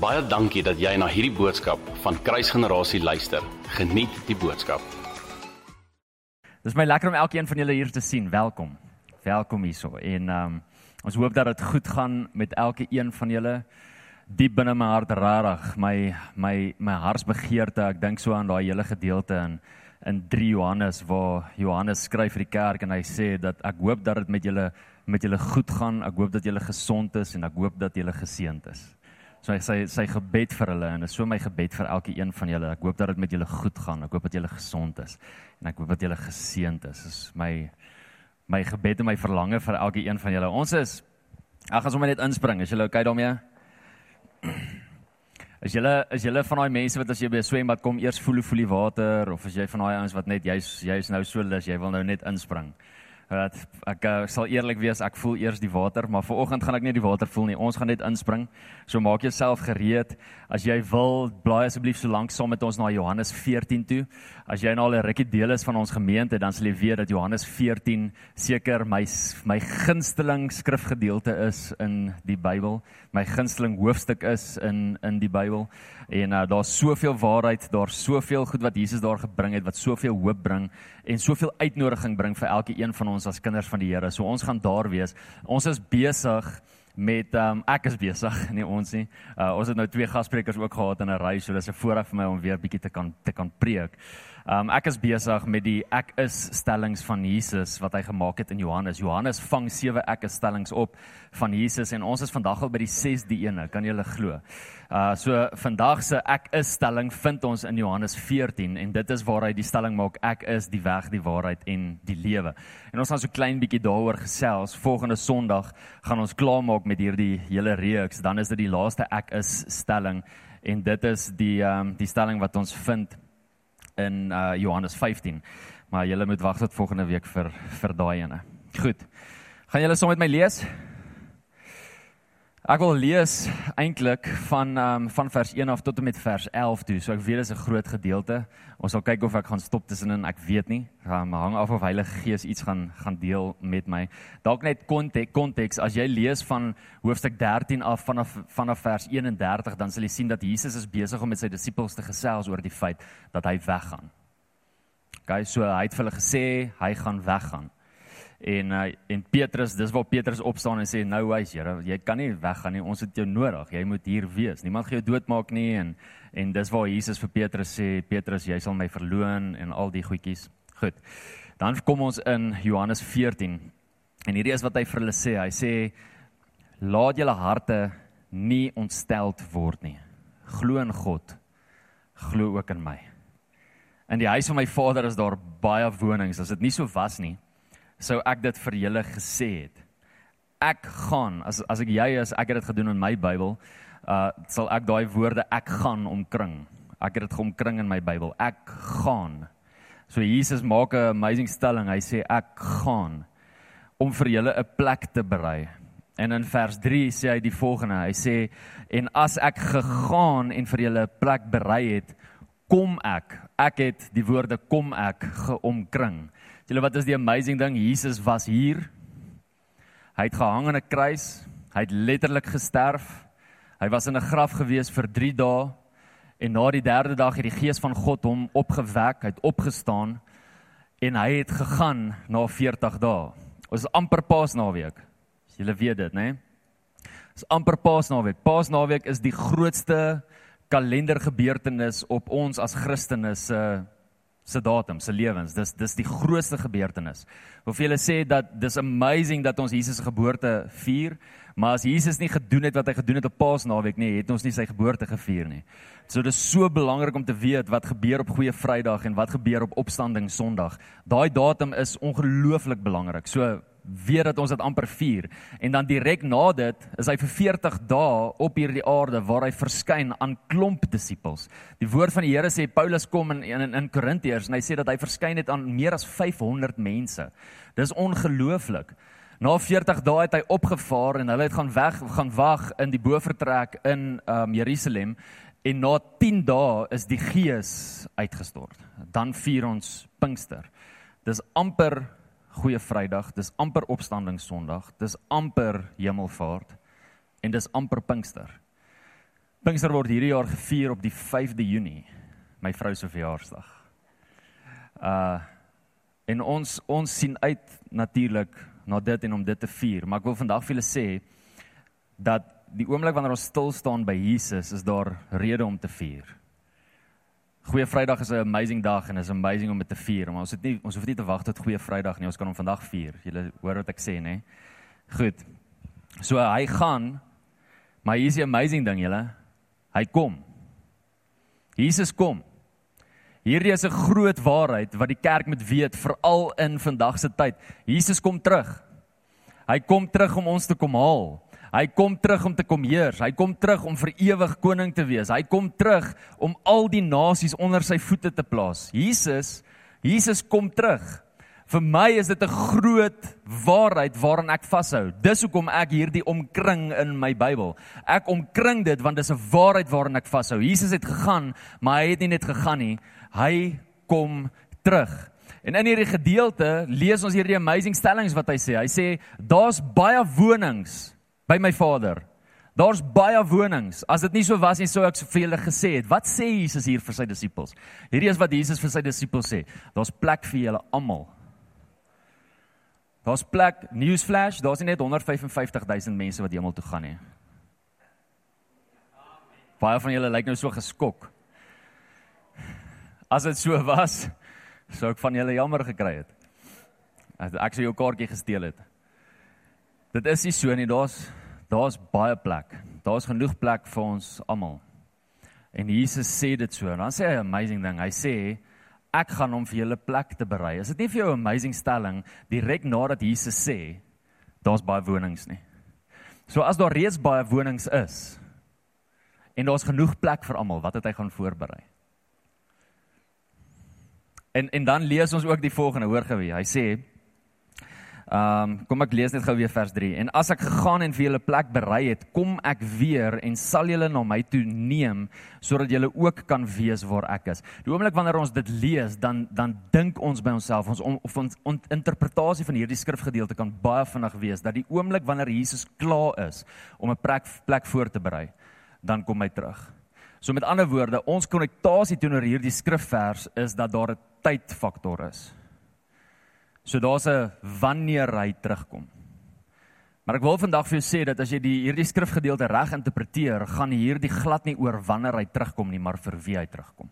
Baie dankie dat jy na hierdie boodskap van Kruisgenerasie luister. Geniet die boodskap. Dis my lekker om elkeen van julle hier te sien. Welkom. Welkom hierso. En ehm um, ons hoop dat dit goed gaan met elke een van julle. Diep binne my hart rarig, my my my hartsbegeerte. Ek dink so aan daai hele gedeelte in in 3 Johannes waar Johannes skryf vir die kerk en hy sê dat ek hoop dat dit met julle met julle goed gaan. Ek hoop dat julle gesond is en ek hoop dat julle geseënd is. So hy sê sy gebed vir hulle en dit is so my gebed vir elke een van julle. Ek hoop dat dit met julle goed gaan. Ek hoop dat julle gesond is en ek hoop dat julle geseënd is. Dis my my gebed en my verlange vir elke een van julle. Ons is ek gaan sommer net inspring. Is julle okay daarmee? Is julle is julle van daai mense wat as jy by 'n swembad kom eers voel voel die water of as jy van daai ouens wat net jy's jy's nou so lus, jy wil nou net inspring? Dat ek uh, sal eerlik wees, ek voel eers die water, maar vanoggend gaan ek nie die water voel nie. Ons gaan net inspring. So maak jouself gereed. As jy wil, blaai asseblief so lank saam met ons na Johannes 14 toe. As jy nou al 'n rukkie deel is van ons gemeente, dan sal jy weet dat Johannes 14 seker my my gunsteling skrifgedeelte is in die Bybel. My gunsteling hoofstuk is in in die Bybel. En uh, daar's soveel waarheid, daar's soveel goed wat Jesus daar gebring het wat soveel hoop bring en soveel uitnodiging bring vir elke een van ons as kinders van die Here. So ons gaan daar wees. Ons is besig met um, ek is besig, nie ons nie. Uh, ons het nou twee gassprekers ook gehad in 'n ry, so dis 'n voorreg vir my om weer bietjie te kan te kan preek. Um, ek is besig met die ek is stellings van Jesus wat hy gemaak het in Johannes. Johannes vang sewe ek is stellings op van Jesus en ons is vandag al by die 6de ene, kan jy hulle glo? Uh so vandag se ek is stelling vind ons in Johannes 14 en dit is waar hy die stelling maak ek is die weg, die waarheid en die lewe. En ons gaan so klein bietjie daaroor gesels. Volgende Sondag gaan ons klaarmaak met hierdie hele reeks. Dan is dit die laaste ek is stelling en dit is die ehm um, die stelling wat ons vind in uh Johannes 15. Maar julle moet wag tot volgende week vir vir daai ene. Goed. Gaan julle saam met my lees? Ek wil lees eintlik van um, van vers 1 af tot en met vers 11 toe. So ek weet dit is 'n groot gedeelte. Ons sal kyk of ek gaan stop tussenin. Ek weet nie. Um, hang af of Heilige Gees iets gaan gaan deel met my. Dalk net konteks konteks as jy lees van hoofstuk 13 af vanaf vanaf vers 31 dan sal jy sien dat Jesus is besig om met sy disippels te gesels oor die feit dat hy weggaan. OK, so hy het vir hulle gesê hy gaan weggaan. En uh, en Petrus, dis waar Petrus opstaan en sê nou hy's Here, jy kan nie weggaan nie. Ons het jou nodig. Jy moet hier wees. Niemand gaan jou doodmaak nie en en dis waar Jesus vir Petrus sê, Petrus, jy sal my verloon en al die goedjies. Goed. Dan kom ons in Johannes 14. En hierdie is wat hy vir hulle sê. Hy sê laat julle harte nie ontsteld word nie. Glo in God. Glo ook in my. In die huis van my Vader is daar baie wonings. As dit nie so was nie, sou ek dit vir julle gesê het. Ek gaan as as ek jy is, ek het dit gedoen in my Bybel, uh sal ek daai woorde ek gaan omkring. Ek het dit omkring in my Bybel. Ek gaan. So Jesus maak 'n amazing stelling. Hy sê ek gaan om vir julle 'n plek te berei. En in vers 3 sê hy die volgende. Hy sê en as ek gegaan en vir julle 'n plek berei het, kom ek. Ek het die woorde kom ek geomkring. Julle wat is die amazing ding? Jesus was hier. Hy het gehang aan 'n kruis. Hy het letterlik gesterf. Hy was in 'n graf gewees vir 3 dae en na die 3de dag het die gees van God hom opgewek. Hy het opgestaan en hy het gegaan na 40 dae. Ons is amper Paasnaweek. As julle weet dit, né? Nee? Dis amper Paasnaweek. Paasnaweek is die grootste kalendergebeurtenis op ons as Christene se uh, se datum, se lewens. Dis dis die grootste gebeurtenis. Wil vir julle sê dat dis amazing dat ons Jesus se geboorte vier, maar as Jesus nie gedoen het wat hy gedoen het op Paasnaweek nie, het ons nie sy geboorte gevier nie. So dis so belangrik om te weet wat gebeur op Goeie Vrydag en wat gebeur op Opstanding Sondag. Daai datum is ongelooflik belangrik. So weet dat ons dit amper vier en dan direk na dit is hy vir 40 dae op hierdie aarde waar hy verskyn aan klomp disippels. Die woord van die Here sê Paulus kom in in, in Korintiërs en hy sê dat hy verskyn het aan meer as 500 mense. Dis ongelooflik. Na 40 dae het hy opgevaar en hulle het gaan weg gaan wag in die bofortrek in um, Jerusalem en na 10 dae is die Gees uitgestort. Dan vier ons Pinkster. Dis amper Goeie Vrydag, dis amper Opstanding Sondag, dis amper Hemelvaart en dis amper Pinkster. Pinkster word hierdie jaar gevier op die 5de Junie, my vrou se verjaarsdag. Uh en ons ons sien uit natuurlik na dit en om dit te vier, maar ek wil vandag vir julle sê dat die oomblik wanneer ons stil staan by Jesus, is daar rede om te vier. Goeie Vrydag is 'n amazing dag en is amazing om dit te vier, maar ons het nie ons hoef nie te wag tot Goeie Vrydag nie, ons kan hom vandag vier. Julle hoor wat ek sê, nê? Goed. So hy gaan maar hier is die amazing ding, julle. Hy kom. Jesus kom. Hierdie is 'n groot waarheid wat die kerk moet weet veral in vandag se tyd. Jesus kom terug. Hy kom terug om ons te kom haal. Hy kom terug om te kom heers. Hy kom terug om vir ewig koning te wees. Hy kom terug om al die nasies onder sy voete te plaas. Jesus, Jesus kom terug. Vir my is dit 'n groot waarheid waaraan ek vashou. Dis hoekom ek hierdie omkring in my Bybel. Ek omkring dit want dis 'n waarheid waaraan ek vashou. Jesus het gegaan, maar hy het nie net gegaan nie. Hy kom terug. En in hierdie gedeelte lees ons hierdie amazing stellings wat hy sê. Hy sê daar's baie wonings by my Vader. Daar's baie wonings. As dit nie so was nie, sou ek vir julle gesê het. Wat sê Jesus hier vir sy disippels? Hierdie is wat Jesus vir sy disippels sê. Daar's plek vir julle almal. Daar's plek, newsflash, daar's nie net 155 000 mense wat hemel toe gaan nie. Baie van julle lyk nou so geskok. As dit so was, sou ek van julle jammer gekry het. As ek sou jou kaartjie gesteel het. Dit is nie so nie, daar's daar's baie plek. Daar's genoeg plek vir ons almal. En Jesus sê dit so. En dan sê hy 'n amazing ding. Hy sê ek gaan hom vir julle plek te berei. Is dit nie vir jou 'n amazing stelling direk nadat Jesus sê daar's baie wonings nie. So as daar reeds baie wonings is en daar's genoeg plek vir almal, wat het hy gaan voorberei? En en dan lees ons ook die volgende, hoor wie. Hy sê Ehm um, kom ek lees net gou weer vers 3. En as ek gegaan en vir julle plek berei het, kom ek weer en sal julle na my toe neem sodat julle ook kan weet waar ek is. Die oomblik wanneer ons dit lees, dan dan dink ons by onsself, ons on, of ons on, interpretasie van hierdie skrifgedeelte kan baie vinnig wees dat die oomblik wanneer Jesus klaar is om 'n plek plek voor te berei, dan kom hy terug. So met ander woorde, ons konnektasie teenoor hierdie skrifvers is dat daar 'n tydfaktor is. So daar's 'n wanneer hy terugkom. Maar ek wil vandag vir jou sê dat as jy die hierdie skrifgedeelte reg interpreteer, gaan hierdie glad nie oor wanneer hy terugkom nie, maar vir wie hy terugkom.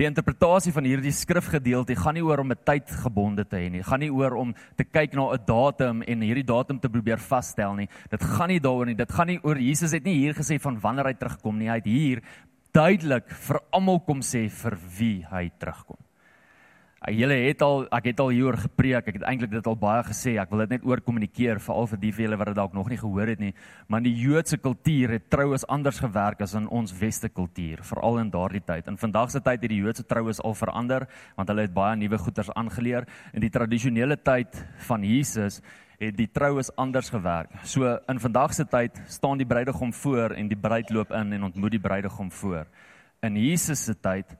Die interpretasie van hierdie skrifgedeelte gaan nie oor om 'n tyd gebonde te hê nie. Dit gaan nie oor om te kyk na 'n datum en hierdie datum te probeer vasstel nie. Dit gaan nie daaroor nie. Dit gaan nie oor Jesus het nie hier gesê van wanneer hy terugkom nie. Hy het hier duidelik vir almal kom sê vir wie hy terugkom. Julle het al ek het al hieroor gepreek. Ek het eintlik dit al baie gesê. Ek wil dit net oor kommunikeer veral vir die van julle wat dit dalk nog nie gehoor het nie. Maar die Joodse kultuur het troues anders gewerk as in ons weste kultuur, veral in daardie tyd. In vandag se tyd het die Joodse troues al verander want hulle het baie nuwe goeders aangeleer. In die tradisionele tyd van Jesus het die troues anders gewerk. So in vandag se tyd staan die bruidegom voor en die bruid loop in en ontmoet die bruidegom voor. In Jesus se tyd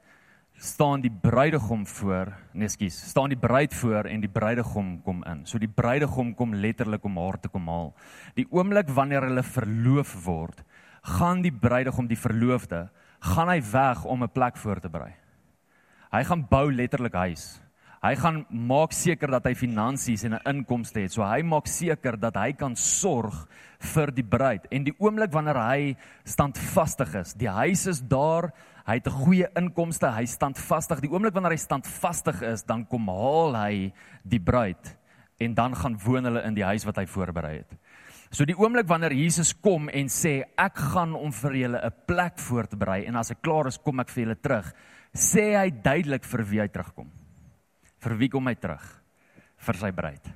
staan die bruidegom voor, nee skus, staan die bruid voor en die bruidegom kom in. So die bruidegom kom letterlik om haar te kom haal. Die oomblik wanneer hulle verloof word, gaan die bruidegom die verloofde, gaan hy weg om 'n plek voor te berei. Hy gaan bou letterlik huis. Hy gaan maak seker dat hy finansies en 'n inkomste het. So hy maak seker dat hy kan sorg vir die bruid. En die oomblik wanneer hy standvastig is, die huis is daar, hy het 'n goeie inkomste, hy standvastig. Die oomblik wanneer hy standvastig is, dan kom haal hy die bruid en dan gaan woon hulle in die huis wat hy voorberei het. So die oomblik wanneer Jesus kom en sê ek gaan om vir julle 'n plek voor te berei en as ek klaar is kom ek vir julle terug, sê hy duidelik vir wie hy terugkom. Vir wie kom hy terug? Vir sy bruid.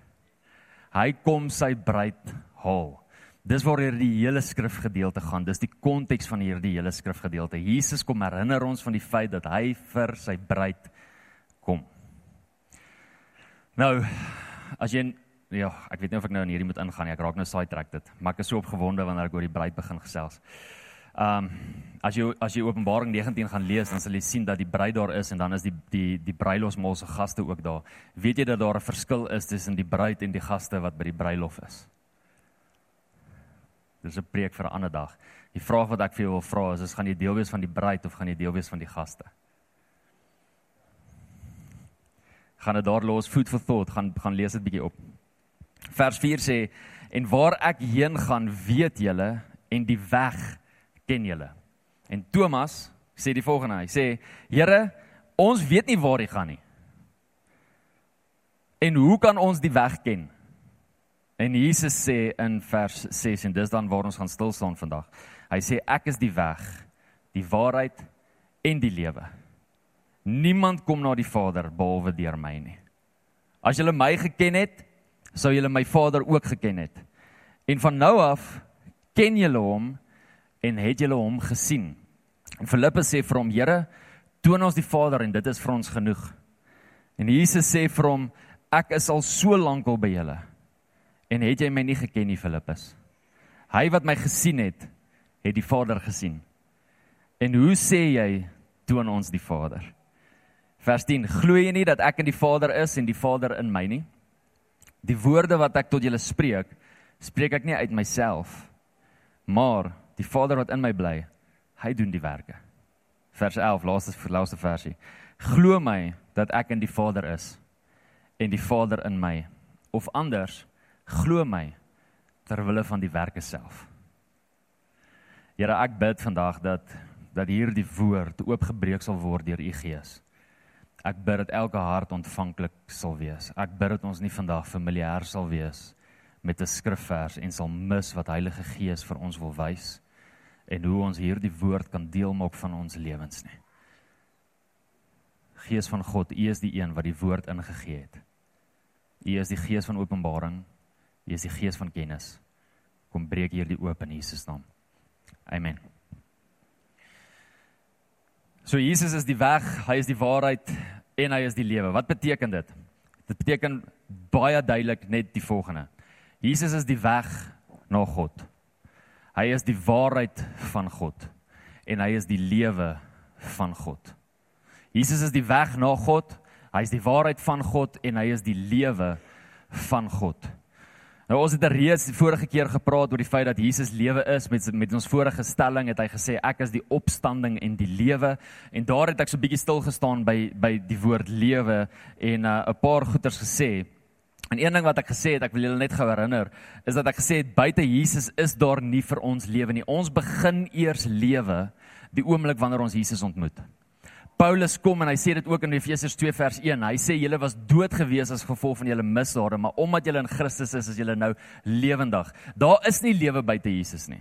Hy kom sy bruid haal. Dis waar hierdie hele skrifgedeelte gaan. Dis die konteks van hierdie hele skrifgedeelte. Jesus kom herinner ons van die feit dat hy vir sy bruid kom. Nou, as jy ja, ek weet nie of ek nou in hierdie moet ingaan nie. Ek raak nou side track dit, maar ek is so opgewonde wanneer ek oor die bruid begin gesels. Ehm um, as jy as jy Openbaring 19 gaan lees, dan sal jy sien dat die bruid daar is en dan is die die die bruilofsmaal se gaste ook daar. Weet jy dat daar 'n verskil is tussen die bruid en die gaste wat by die bruilof is? Dis 'n preek vir 'n ander dag. Die vraag wat ek vir jou wil vra is, is gaan jy deel wees van die bruid of gaan jy deel wees van die gaste? Gaan dit daar los food for thought, gaan gaan lees dit bietjie op. Vers 4 sê en waar ek heen gaan, weet julle en die weg ken julle. En Thomas sê die volgende, hy sê: "Here, ons weet nie waar jy gaan nie. En hoe kan ons die weg ken?" En Jesus sê in vers 6 en dis dan waar ons gaan stil staan vandag. Hy sê ek is die weg, die waarheid en die lewe. Niemand kom na die Vader behalwe deur my nie. As julle my geken het, sou julle my Vader ook geken het. En van nou af ken julle hom en het julle hom gesien. En Filippus sê vir hom: "Here, toon ons die Vader en dit is vir ons genoeg." En Jesus sê vir hom: "Ek is al so lank al by julle en het jy my nie geken nie, Filippus? Hy wat my gesien het, het die Vader gesien. En hoe sê jy toon ons die Vader?" Vers 10: "Glo jy nie dat ek in die Vader is en die Vader in my nie? Die woorde wat ek tot julle spreek, spreek ek nie uit myself, maar die Vader wat in my bly, hy doen die werke. Vers 11, laaste laaste versie. Glo my dat ek in die Vader is en die Vader in my. Of anders, glo my ter wille van die werke self. Here, ek bid vandag dat dat hierdie woord oopgebreek sal word deur u Gees. Ek bid dat elke hart ontvanklik sal wees. Ek bid dat ons nie vandag familier sal wees met 'n skrifvers en sal mis wat Heilige Gees vir ons wil wys en hoe ons hierdie woord kan deel maak van ons lewens nie. Gees van God, U is die een wat die woord ingegee het. U is die Gees van openbaring. Is die Gees van kennis. Kom breek hierdie oop in Jesus naam. Amen. So Jesus is die weg, hy is die waarheid en hy is die lewe. Wat beteken dit? Dit beteken baie duidelik net die volgende. Jesus is die weg na God. Hy is die waarheid van God en hy is die lewe van God. Jesus is die weg na God, hy is die waarheid van God en hy is die lewe van God. Nou ons het reeds die vorige keer gepraat oor die feit dat Jesus lewe is met met ons vorige stelling het hy gesê ek is die opstanding en die lewe en daar het ek so bietjie stil gestaan by by die woord lewe en uh, 'n uh, paar goeters gesê. En een ding wat ek gesê het, ek wil julle net gou herinner, is dat ek gesê het buite Jesus is daar nie vir ons lewe nie. Ons begin eers lewe die oomblik wanneer ons Jesus ontmoet. Paulus kom en hy sê dit ook in Efesiërs 2 vers 1. Hy sê julle was dood gewees as gevolg van julle misdade, maar omdat julle in Christus is, is julle nou lewendig. Daar is nie lewe buite Jesus nie.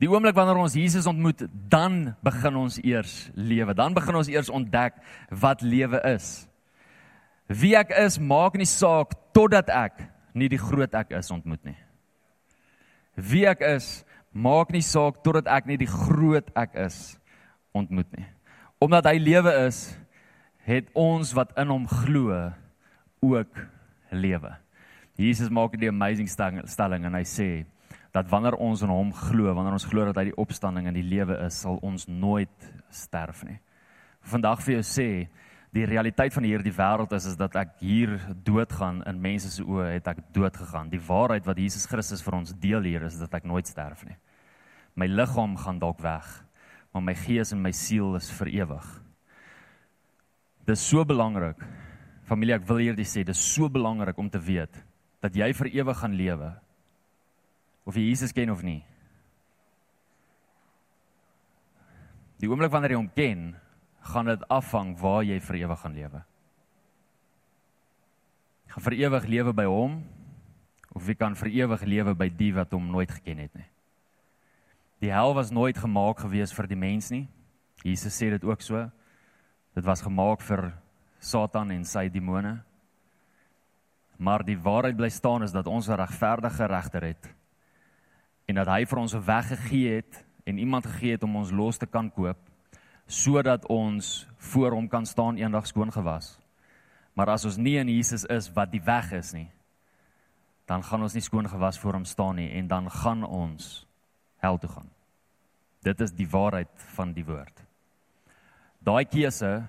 Die oomblik wanneer ons Jesus ontmoet, dan begin ons eers lewe. Dan begin ons eers ontdek wat lewe is. Wie ek is maak nie saak totdat ek nie die groot ek is ontmoet nie. Wie ek is maak nie saak totdat ek nie die groot ek is ontmoet nie. Omdat hy lewe is, het ons wat in hom glo ook lewe. Jesus maak die amazing stelling en hy sê dat wanneer ons in hom glo, wanneer ons glo dat hy die opstanding en die lewe is, sal ons nooit sterf nie. Vandag vir jou sê die realiteit van hierdie wêreld is is dat ek hier doodgaan in mense se oë het ek dood gegaan. Die waarheid wat Jesus Christus vir ons deel hier is dat ek nooit sterf nie. My liggaam gaan dalk weg, maar my gees en my siel is vir ewig. Dit is so belangrik. Familie, ek wil hierdie sê, dit is so belangrik om te weet dat jy vir ewig gaan lewe. Of jy Jesus ken of nie. Die oomblik wanneer jy hom ken, gaan dit afhang waar jy vir ewig gaan lewe. Gaan vir ewig lewe by hom of wie kan vir ewig lewe by die wat hom nooit geken het nie. Die hel was nooit gemaak gewees vir die mens nie. Jesus sê dit ook so. Dit was gemaak vir Satan en sy demone. Maar die waarheid bly staan is dat ons 'n regverdige regter het en dat hy vir ons 'n weg gegee het en iemand gegee het om ons los te kan koop sodat ons voor hom kan staan eendag skoon gewas. Maar as ons nie in Jesus is wat die weg is nie, dan gaan ons nie skoon gewas voor hom staan nie en dan gaan ons hel toe gaan. Dit is die waarheid van die woord. Daai keuse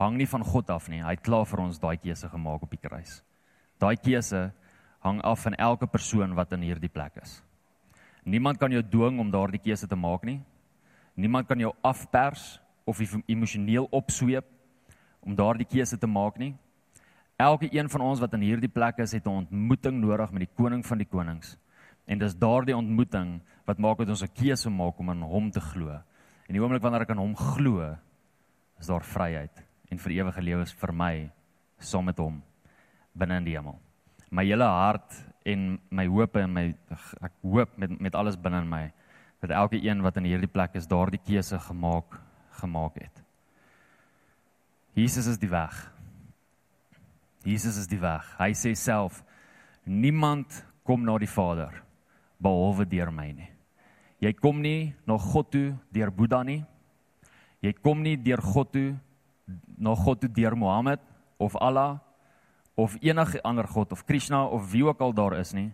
hang nie van God af nie. Hy het klaar vir ons daai keuse gemaak op die kruis. Daai keuse hang af van elke persoon wat in hierdie plek is. Niemand kan jou dwing om daardie keuse te maak nie. Niemand kan jou afpers of emosioneel opsweep om daardie keuse te maak nie. Elke een van ons wat in hierdie plek is, het 'n ontmoeting nodig met die koning van die konings. En dis daardie ontmoeting wat maak dat ons 'n keuse maak om aan hom te glo. En die oomblik wanneer ek aan hom glo, is daar vryheid en vir ewige lewe vir my saam met hom binne in die hemel. My hele hart en my hoop en my ek hoop met met alles binne in my dat elke een wat in hierdie plek is, daardie keuse gemaak gemaak het. Jesus is die weg. Jesus is die weg. Hy sê self niemand kom na die Vader behalwe deur my nie. Jy kom nie na God toe deur Boeddha nie. Jy kom nie deur God toe na God toe deur Mohammed of Allah of enige ander god of Krishna of wie ook al daar is nie.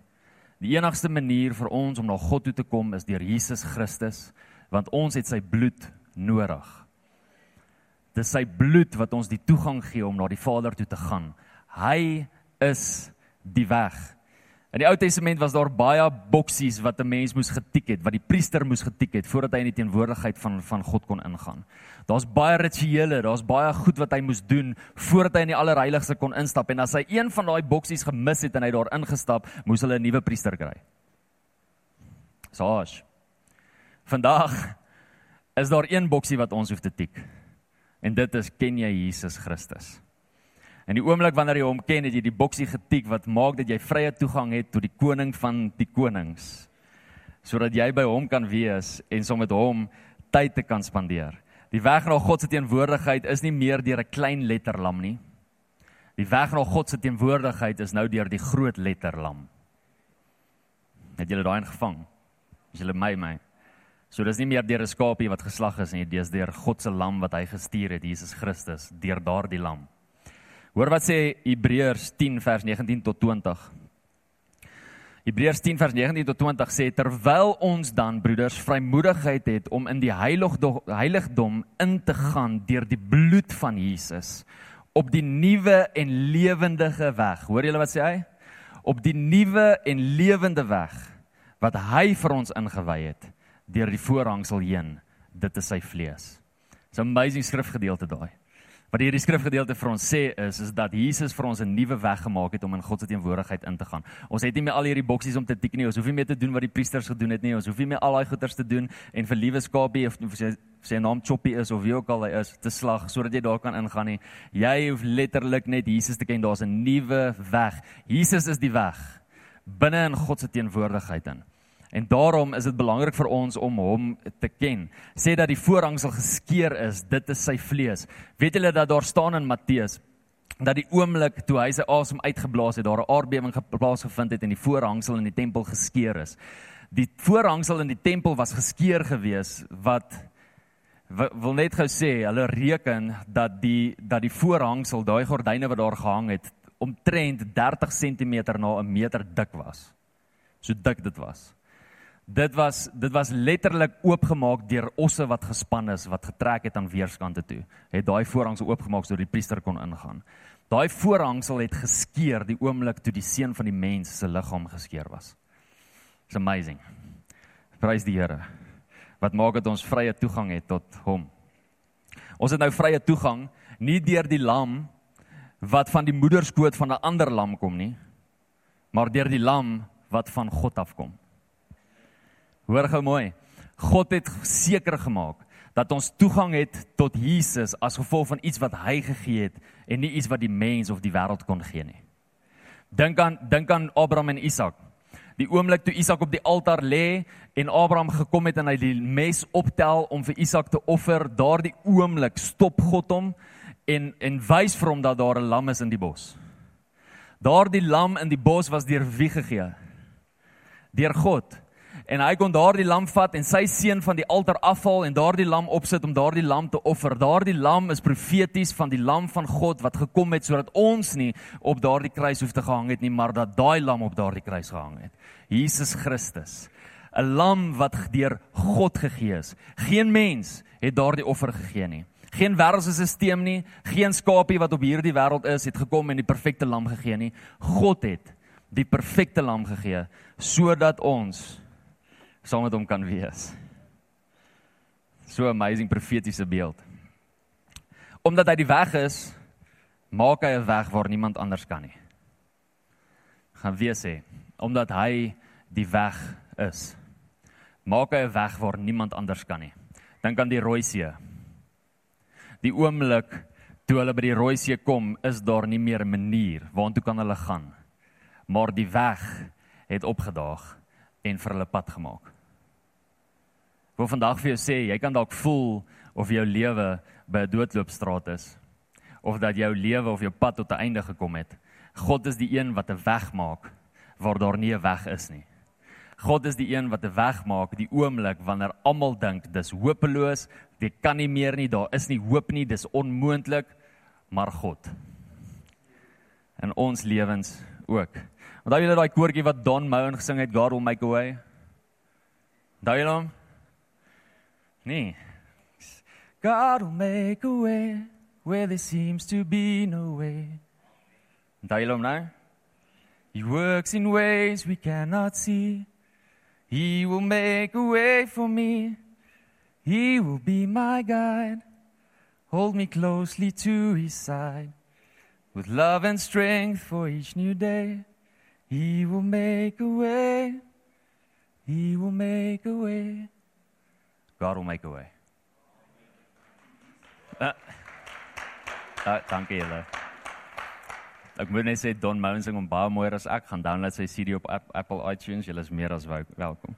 Die enigste manier vir ons om na God toe te kom is deur Jesus Christus want ons het sy bloed nodig. Dis sy bloed wat ons die toegang gee om na die Vader toe te gaan. Hy is die weg. In die Ou Testament was daar baie boksies wat 'n mens moes getik het, wat die priester moes getik het voordat hy in die teenwoordigheid van van God kon ingaan. Daar's baie rituele, daar's baie goed wat hy moes doen voordat hy in die allerheiligste kon instap en as hy een van daai boksies gemis het en hy daar ingestap, moes hulle 'n nuwe priester kry. Saas. Vandag is daar een boksie wat ons hoef te tik. En dit is ken jy Jesus Christus? In die oomblik wanneer jy hom ken, het jy die boksie getik wat maak dat jy vrye toegang het tot die koning van die konings. Sodat jy by hom kan wees en saam met hom tyd te kan spandeer. Die weg na God se teenwoordigheid is nie meer deur 'n klein letterlam nie. Die weg na God se teenwoordigheid is nou deur die groot letterlam. Het julle daai ingevang? Is julle my my? So dis nie meer deur 'n skapie wat geslag is nie, dis deur God se lam wat hy gestuur het, Jesus Christus, deur daardie lam. Hoor wat sê Hebreërs 10 vers 19 tot 20. Hebreërs 10 vers 19 tot 20 sê terwyl ons dan broeders vrymoedigheid het om in die heiligdom heiligdom in te gaan deur die bloed van Jesus op die nuwe en lewendige weg. Hoor julle wat sê hy? Op die nuwe en lewende weg wat hy vir ons ingewy het deur die voorhangsel heen. Dit is sy vlees. Dis 'n amazing skrifgedeelte daai. Wat hierdie skrifgedeelte vir ons sê is is dat Jesus vir ons 'n nuwe weg gemaak het om in God se teenwoordigheid in te gaan. Ons het nie meer al hierdie boksies om te tik nie. Ons hoef nie meer te doen wat die priesters gedoen het nie. Ons hoef nie meer al daai goeters te doen en vir liewe skapie of sy sy naam Choppy is of wie ook al hy is te slag sodat jy daar kan ingaan nie. Jy hoef letterlik net Jesus te ken. Daar's 'n nuwe weg. Jesus is die weg binne in God se teenwoordigheid in. En daarom is dit belangrik vir ons om hom te ken. Sê dat die voorhangsel geskeur is, dit is sy vlees. Weet julle dat daar staan in Matteus dat die oomblik toe hy sy asem uitgeblaas het, daar 'n aardbewing geplaas gevind het en die voorhangsel in die tempel geskeur is. Die voorhangsel in die tempel was geskeur gewees wat wil net gou sê, hulle reken dat die dat die voorhangsel, daai gordyne wat daar gehang het, omtrent 30 cm na 'n meter dik was. So dik dit was. Dit was dit was letterlik oopgemaak deur osse wat gespan is wat getrek het aan weerskante toe. Het daai voorhangsel oopgemaak sodat die priester kon ingaan. Daai voorhangsel het geskeur die oomblik toe die seun van die mens se liggaam geskeur was. It's amazing. Prys die Here. Wat maak dit ons vrye toegang het tot hom. Ons het nou vrye toegang nie deur die lam wat van die moederskoot van 'n ander lam kom nie, maar deur die lam wat van God afkom. Hoor gou mooi. God het seker gemaak dat ons toegang het tot Jesus as gevolg van iets wat hy gegee het en nie iets wat die mens of die wêreld kon gee nie. Dink aan dink aan Abraham en Isak. Die oomblik toe Isak op die altaar lê en Abraham gekom het en hy die mes optel om vir Isak te offer, daardie oomblik stop God hom en en wys vir hom dat daar 'n lam is in die bos. Daardie lam in die bos was deur wie gegee? Deur God en hy kon daardie lam vat en sy seun van die altaar afhaal en daardie lam opsit om daardie lam te offer. Daardie lam is profeties van die lam van God wat gekom het sodat ons nie op daardie kruis hoef te gehang het nie, maar dat daai lam op daardie kruis gehang het. Jesus Christus. 'n Lam wat deur God gegee is. Geen mens het daardie offer gegee nie. Geen wêreldse stelsel nie, geen skapie wat op hierdie wêreld is het gekom en die perfekte lam gegee nie. God het die perfekte lam gegee sodat ons saam met hom kan wees. So amazing profetiese beeld. Omdat hy die weg is, maak hy 'n weg waar niemand anders kan nie. Gaan weer sê, omdat hy die weg is, maak hy 'n weg waar niemand anders kan nie. Dink aan die Rooi See. Die oomblik toe hulle by die Rooi See kom, is daar nie meer 'n manier waartoe kan hulle gaan. Maar die weg het opgedaag en vir hulle pad gemaak. Ek wil vandag vir jou sê, jy kan dalk voel of jou lewe by 'n doodloopstraat is of dat jou lewe of jou pad tot 'n einde gekom het. God is die een wat 'n weg maak waar daar nie 'n weg is nie. God is die een wat 'n weg maak die oomblik wanneer almal dink dis hopeloos, dit kan nie meer nie, daar is nie hoop nie, dis onmoontlik, maar God. In ons lewens ook. Onthou julle daai koortjie wat Don Moen gesing het, God will make a way? Onthou julle hom? Nee. God will make a way where there seems to be no way. Hom nou? He works in ways we cannot see. He will make a way for me. He will be my guide. Hold me closely to his side. With love and strength for each new day. He will make a way. He will make a way. God will make a way. Uh, uh, dankie julle. Ek moet net sê Don Moen sing hom baie mooier as ek gaan download sy CD op Apple iTunes. Julle is meer as welkom.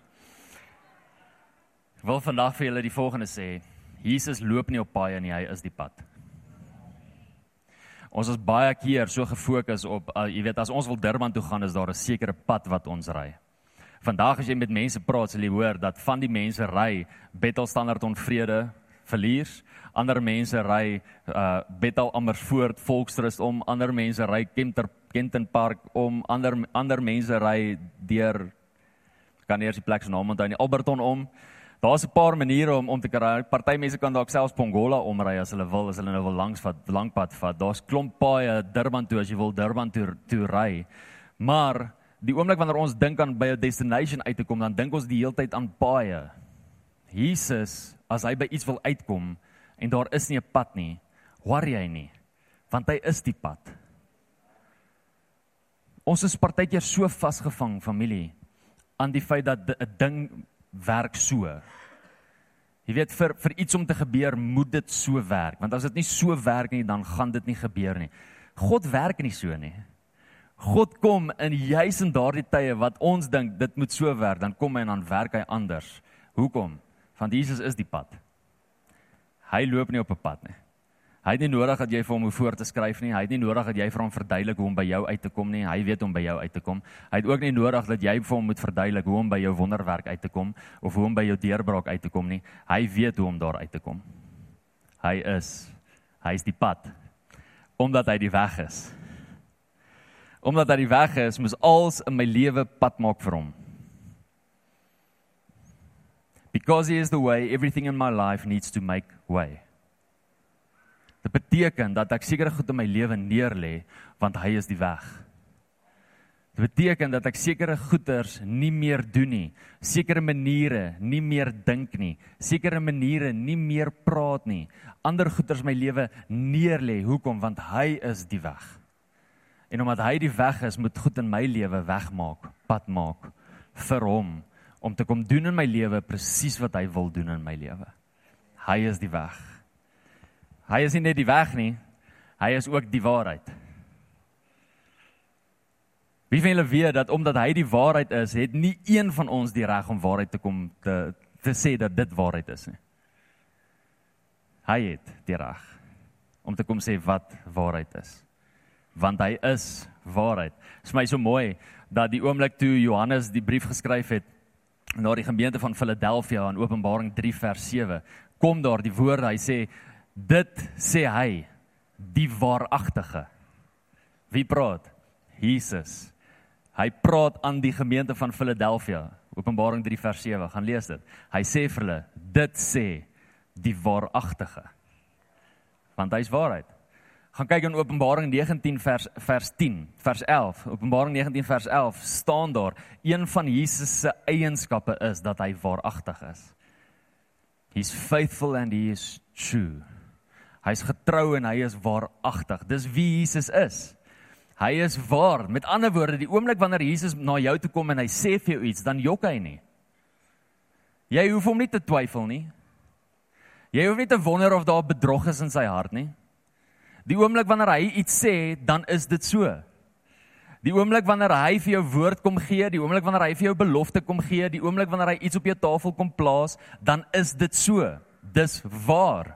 Ek wil vandag vir julle die volgende sê. Jesus loop nie op paaie nie, hy is die pad. Ons is baie keer so gefokus op uh, jy weet as ons wil Durban toe gaan is daar 'n sekere pad wat ons ry. Vandag as jy met mense praat, sal jy hoor dat van die mense ry Bethel Standard onvrede verliers. Ander mense ry uh Bethel Amersfoort Volksrus om, ander mense ry Kenter Kenton Park om, ander ander mense ry deur kan eers die plek se naam onthou nie Alberton om. Daar's 'n paar maniere om om te kry. Party mense kan dalk selfs Pongola omry as hulle wil, as hulle nou wil langs vat, lankpad vat. Daar's klomp paaie Durban toe as jy wil Durban toe toe ry. Maar die oomblik wanneer ons dink aan by 'n destination uit te kom, dan dink ons die hele tyd aan paaie. Jesus as hy by iets wil uitkom en daar is nie 'n pad nie, worry hy nie, want hy is die pad. Ons is partykeer so vasgevang familie aan die feit dat 'n ding werk so. Jy weet vir vir iets om te gebeur, moet dit so werk, want as dit nie so werk nie, dan gaan dit nie gebeur nie. God werk nie so nie. God kom in juis in daardie tye wat ons dink dit moet so werk, dan kom hy en dan werk hy anders. Hoekom? Want Jesus is die pad. Hy loop nie op 'n pad nie. Hy het nie nodig dat jy vir hom hoe voor te skryf nie. Hy het nie nodig dat jy vir hom verduidelik hoe om by jou uit te kom nie. Hy weet hoe om by jou uit te kom. Hy het ook nie nodig dat jy vir hom moet verduidelik hoe om by jou wonderwerk uit te kom of hoe om by jou deurbraak uit te kom nie. Hy weet hoe om daar uit te kom. Hy is hy is die pad omdat hy die weg is. Omdat hy die weg is, moet alles in my lewe pad maak vir hom. Because he is the way, everything in my life needs to make way. Dit beteken dat ek sekere goed in my lewe neerlê want hy is die weg. Dit beteken dat ek sekere goeders nie meer doen nie, sekere maniere nie meer dink nie, sekere maniere nie meer praat nie, ander goeders my lewe neerlê. Hoekom? Want hy is die weg. En omdat hy die weg is, moet goed in my lewe wegmaak, pad maak vir hom om te kom doen in my lewe presies wat hy wil doen in my lewe. Hy is die weg. Hy is nie net die weg nie, hy is ook die waarheid. Wie van julle weet dat omdat hy die waarheid is, het nie een van ons die reg om waarheid te kom te te sê dat dit waarheid is nie. Hy het die reg om te kom sê wat waarheid is. Want hy is waarheid. Dit is my so mooi dat die oomblik toe Johannes die brief geskryf het na die gemeente van Philadelphia in Openbaring 3 vers 7 kom daar die woorde hy sê dit sê hy die waaragtige. Wie praat? Jesus. Hy praat aan die gemeente van Philadelphia. Openbaring 3 vers 7 gaan lees dit. Hy sê vir hulle dit sê die waaragtige. Want hy's waarheid Gaan kyk in Openbaring 19 vers vers 10, vers 11. Openbaring 19 vers 11 staan daar een van Jesus se eienskappe is dat hy waaragtig is. He's faithful and he is true. Hy's getrou en hy is waaragtig. Dis wie Jesus is. Hy is waar. Met ander woorde, die oomblik wanneer Jesus na jou toe kom en hy sê vir jou iets, dan jok hy nie. Jy hoef hom nie te twyfel nie. Jy hoef nie te wonder of daar bedrog is in sy hart nie. Die oomblik wanneer hy iets sê, dan is dit so. Die oomblik wanneer hy vir jou woord kom gee, die oomblik wanneer hy vir jou belofte kom gee, die oomblik wanneer hy iets op jou tafel kom plaas, dan is dit so. Dis waar.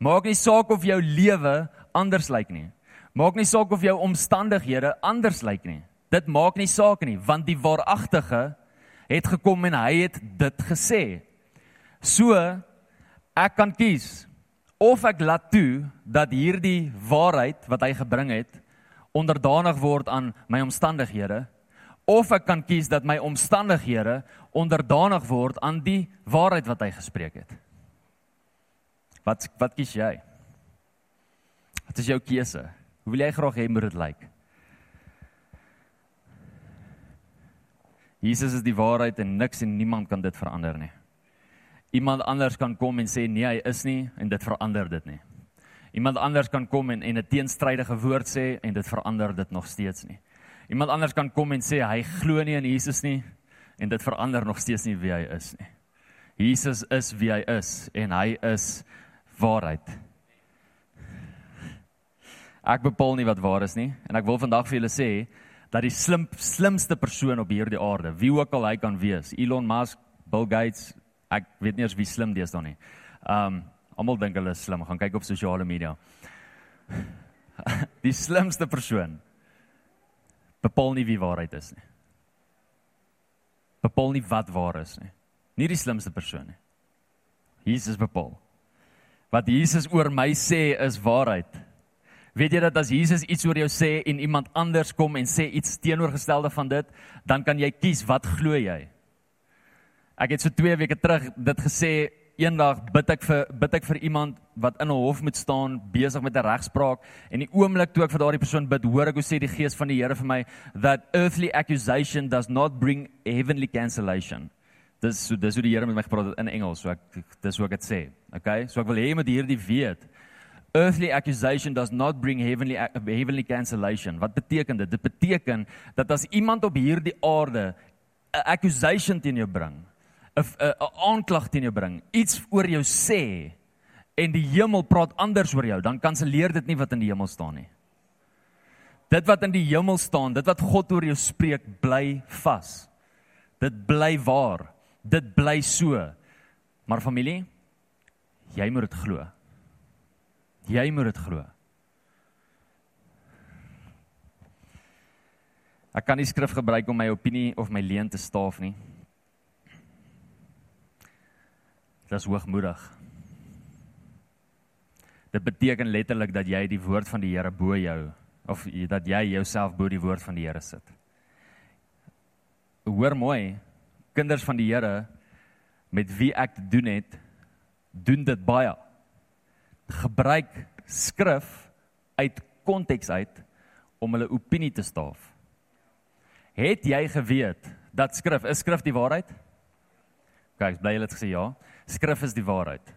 Maak nie saak of jou lewe anders lyk nie. Maak nie saak of jou omstandighede anders lyk nie. Dit maak nie saak nie, want die waaragtige het gekom en hy het dit gesê. So ek kan kies of ek laat toe dat hierdie waarheid wat hy gebring het onderdanig word aan my omstandighede of ek kan kies dat my omstandighede onderdanig word aan die waarheid wat hy gespreek het. Wat wat kies jy? Wat is jou keuse? Hoe wil jy graag hê moet dit lyk? Jesus is die waarheid en niks en niemand kan dit verander nie. Iemand anders kan kom en sê nee, hy is nie en dit verander dit nie. Iemand anders kan kom en en 'n teenstrydige woord sê en dit verander dit nog steeds nie. Iemand anders kan kom en sê hy glo nie in Jesus nie en dit verander nog steeds nie wie hy is nie. Jesus is wie hy is en hy is waarheid. Ek bepaal nie wat waar is nie en ek wil vandag vir julle sê dat die slim slimste persoon op hierdie aarde, wie ook al hy kan wees, Elon Musk, Bill Gates, ek weet nie eens wie slim dis dan nie. Um almal dink hulle is slim, gaan kyk op sosiale media. die slimste persoon bepaal nie wie waarheid is nie. Bepaal nie wat waar is nie. Nie die slimste persoon nie. Jesus bepaal. Wat Jesus oor my sê is waarheid. Weet jy dat as Jesus iets oor jou sê en iemand anders kom en sê iets teenoorgestelde van dit, dan kan jy kies wat glo jy. Ek het so 2 weke terug dit gesê, eendag bid ek vir bid ek vir iemand wat in 'n hof moet staan besig met 'n regspraak en die oomblik toe ek vir daardie persoon bid, hoor ek hoe sê die gees van die Here vir my that earthly accusation does not bring heavenly cancellation. Dis so dis hoe die Here met my gepraat het in Engels, so ek dis hoe ek dit sê. Okay? So ek wil hê jy moet hierdie weet earthly accusation does not bring heavenly heavenly cancellation. Wat beteken dit? Dit beteken dat as iemand op hierdie aarde 'n accusation teen jou bring, 'n aanklag teen jou bring, iets oor jou sê en die hemel praat anders oor jou, dan kanselleer dit nie wat in die hemel staan nie. Dit wat in die hemel staan, dit wat God oor jou spreek, bly vas. Dit bly waar. Dit bly so. Maar familie, jy moet dit glo. Jy moet dit glo. Ek kan nie skrif gebruik om my opinie of my leen te staaf nie. Dit is hoogmoedig. Dit beteken letterlik dat jy die woord van die Here bo jou of dat jy jouself bo die woord van die Here sit. Hoor mooi, kinders van die Here met wie ek te doen het, doen dit baie gebruik skrif uit konteks uit om hulle opinie te staaf. Het jy geweet dat skrif is skrif die waarheid? Kyk, bly hulle het gesê ja. Skrif is die waarheid.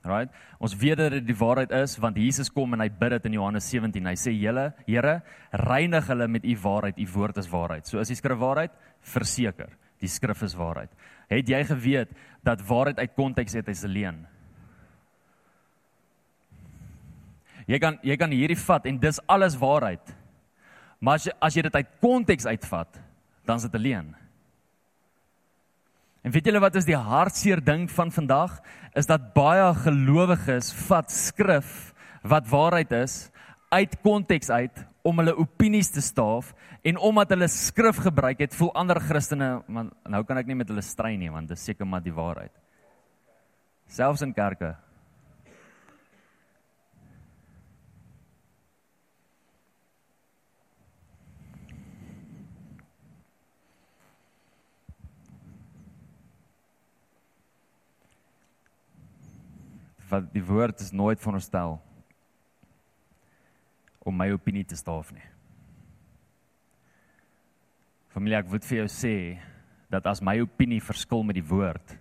Right? Ons weet dat dit die waarheid is want Jesus kom en hy bid dit in Johannes 17. Hy sê: "Julle, Here, reinig hulle met u waarheid. U woord is waarheid." So as die skrif waarheid, verseker, die skrif is waarheid. Het jy geweet dat waarheid uit konteks uit is 'n leuen? Jy kan jy kan hierdie vat en dis alles waarheid. Maar as jy as jy dit uit konteks uitvat, dan is dit 'n leuen. En weet julle wat is die hartseer ding van vandag is dat baie gelowiges vat skrif wat waarheid is uit konteks uit om hulle opinies te staaf en omdat hulle skrif gebruik het, voel ander Christene want nou kan ek nie met hulle stry nie want dit is seker maar die waarheid. Selfs in kerke wat die woord is nooit veronderstel my opinie te staaf nie. Familie, ek wil vir jou sê dat as my opinie verskil met die woord,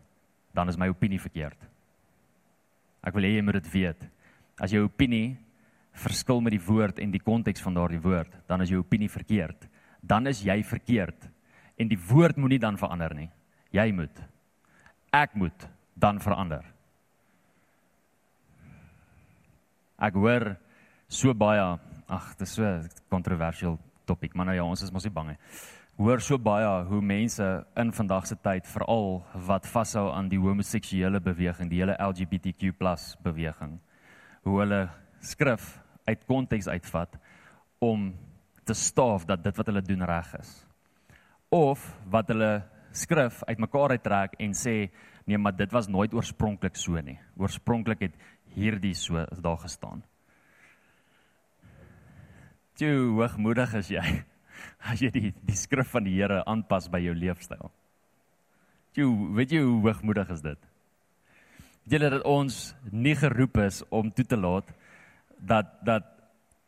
dan is my opinie verkeerd. Ek wil hê jy moet dit weet. As jou opinie verskil met die woord en die konteks van daardie woord, dan is jou opinie verkeerd. Dan is jy verkeerd en die woord moenie dan verander nie. Jy moet. Ek moet dan verander. Ek hoor so baie, ag, dit is so 'n kontroversieel topik, maar nou ja, ons is mos nie bang nie. Hoor so baie hoe mense in vandag se tyd veral wat vashou aan die homoseksuele beweging, die hele LGBTQ+ beweging, hoe hulle skrif uit konteks uitvat om te staaf dat dit wat hulle doen reg is. Of wat hulle skrif uitmekaar uittrek en sê nee, maar dit was nooit oorspronklik so nie. Oorspronklik het hierdie so daar gestaan. Jy hoogmoedig is jy as jy die die skrif van die Here aanpas by jou leefstyl. Jy weet jy hoe hoogmoedig is dit? Weet jy dat ons nie geroep is om toe te laat dat dat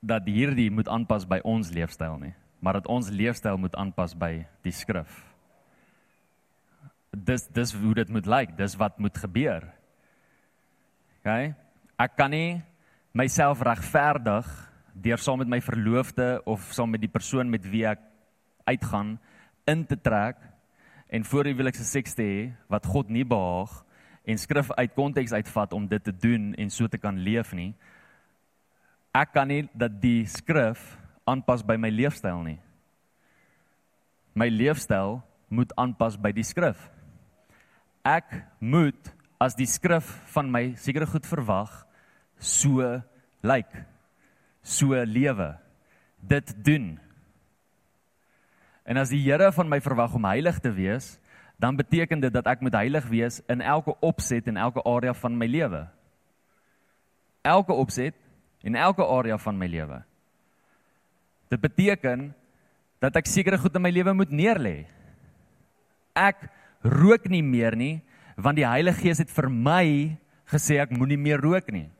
dat hierdie moet aanpas by ons leefstyl nie, maar dat ons leefstyl moet aanpas by die skrif. Dis dis hoe dit moet lyk, dis wat moet gebeur. OK? Ek kan nie myself regverdig deur saam met my verloofde of saam met die persoon met wie ek uitgaan in te trek en voor die huwelikse seks te hê wat God nie behaag en skrif uit konteks uitvat om dit te doen en so te kan leef nie. Ek kan nie dat die skrif aanpas by my leefstyl nie. My leefstyl moet aanpas by die skrif. Ek moet as die skrif van my sekere goed verwag so lyk so lewe dit doen. En as die Here van my verwag om heilig te wees dan beteken dit dat ek moet heilig wees in elke opset en elke area van my lewe. Elke opset en elke area van my lewe. Dit beteken dat ek sekere goed in my lewe moet neerlê. Ek rook nie meer nie want die Heilige Gees het vir my gesê ek moenie meer rook nie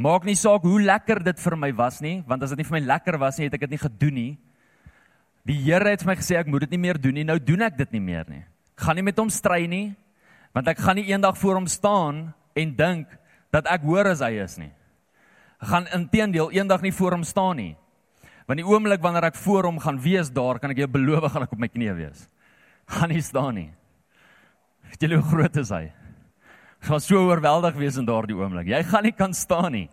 Maak nie saak hoe lekker dit vir my was nie, want as dit nie vir my lekker was nie, het ek dit nie gedoen nie. Die Here het vir my gesê ek moet dit nie meer doen nie. Nou doen ek dit nie meer nie. Ek gaan nie met hom stry nie, want ek gaan nie eendag voor hom staan en dink dat ek hoor as hy is nie. Ek gaan intedeel eendag nie voor hom staan nie. Want die oomblik wanneer ek voor hom gaan wees daar, kan ek jou beloof gaan ek op my knieë wees. Gaan nie staan nie. Weet jy hoe groot is hy? Gaan so oorweldig wees in daardie oomblik. Jy gaan nie kan staan nie.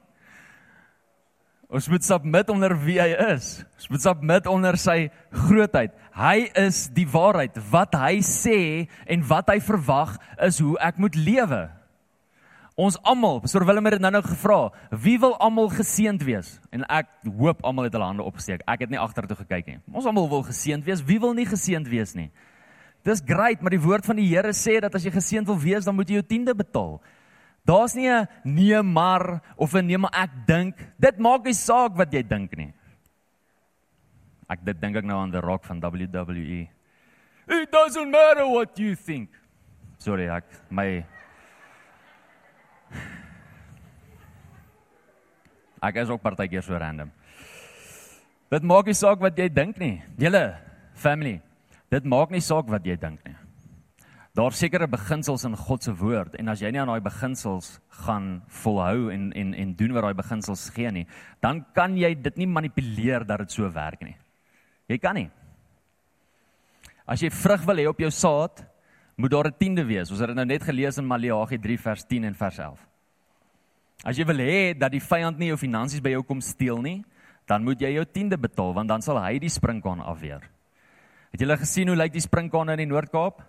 Ons moet submit onder wie hy is. Ons moet submit onder sy grootheid. Hy is die waarheid. Wat hy sê en wat hy verwag is hoe ek moet lewe. Ons almal, Pastor Willem het nou nou gevra, wie wil almal geseënd wees? En ek hoop almal het hulle hande opgesteek. Ek het nie agtertoe gekyk nie. Ons almal wil geseënd wees. Wie wil nie geseënd wees nie? Dis great, maar die woord van die Here sê dat as jy geseënd wil wees, dan moet jy jou tiende betaal. Daar's nie 'n nee maar of 'n nee maar ek dink. Dit maak nie saak wat jy dink nie. Ek dit dink ek nou aan the rock van WWE. It doesn't matter what you think. Sorry, ek my Ek is ook partykeer so random. Dit maak nie saak wat jy dink nie. Julle family Dit maak nie saak wat jy dink nie. Daar sekerre beginsels in God se woord en as jy nie aan daai beginsels gaan volhou en en en doen wat daai beginsels gee nie, dan kan jy dit nie manipuleer dat dit so werk nie. Jy kan nie. As jy vrug wil hê op jou saad, moet daar 'n tiende wees. Ons het dit nou net gelees in Maleagi 3 vers 10 en vers 11. As jy wil hê dat die vyand nie jou finansies by jou kom steel nie, dan moet jy jou tiende betaal want dan sal hy die sprinkaan afweer. Het julle gesien hoe lyk die sprinkane in die Noord-Kaap?